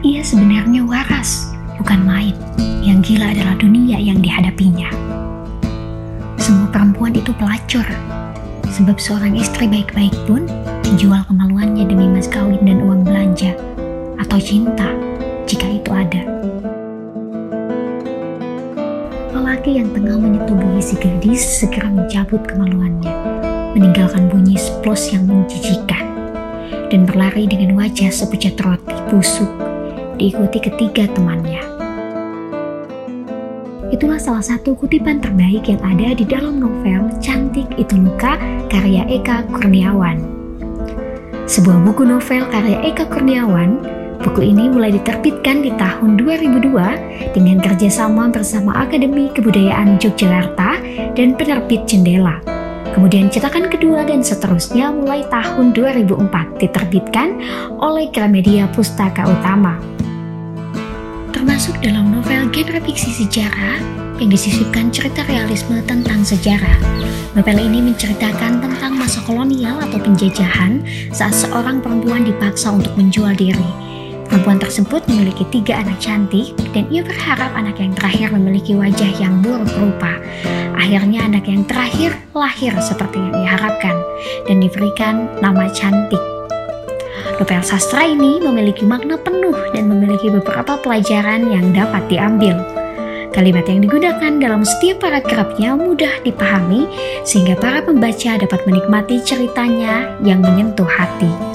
Ia sebenarnya waras, bukan main. Yang gila adalah dunia yang dihadapinya. Semua perempuan itu pelacur, sebab seorang istri baik-baik pun menjual kemaluannya demi mas kawin dan uang belanja, atau cinta, jika itu ada. Lelaki yang tengah menyetubuhi si gadis segera mencabut kemaluannya, meninggalkan bunyi splos yang menjijikan, dan berlari dengan wajah sepucat roti busuk, diikuti ketiga temannya. Itulah salah satu kutipan terbaik yang ada di dalam novel Cantik Itu Luka karya Eka Kurniawan. Sebuah buku novel karya Eka Kurniawan, buku ini mulai diterbitkan di tahun 2002 dengan kerjasama bersama Akademi Kebudayaan Yogyakarta dan penerbit Jendela. Kemudian cetakan kedua dan seterusnya mulai tahun 2004 diterbitkan oleh Gramedia Pustaka Utama termasuk dalam novel genre fiksi sejarah yang disisipkan cerita realisme tentang sejarah. Novel ini menceritakan tentang masa kolonial atau penjajahan saat seorang perempuan dipaksa untuk menjual diri. Perempuan tersebut memiliki tiga anak cantik dan ia berharap anak yang terakhir memiliki wajah yang buruk rupa. Akhirnya anak yang terakhir lahir seperti yang diharapkan dan diberikan nama cantik. Novel sastra ini memiliki makna penuh dan memiliki beberapa pelajaran yang dapat diambil. Kalimat yang digunakan dalam setiap paragrafnya mudah dipahami sehingga para pembaca dapat menikmati ceritanya yang menyentuh hati.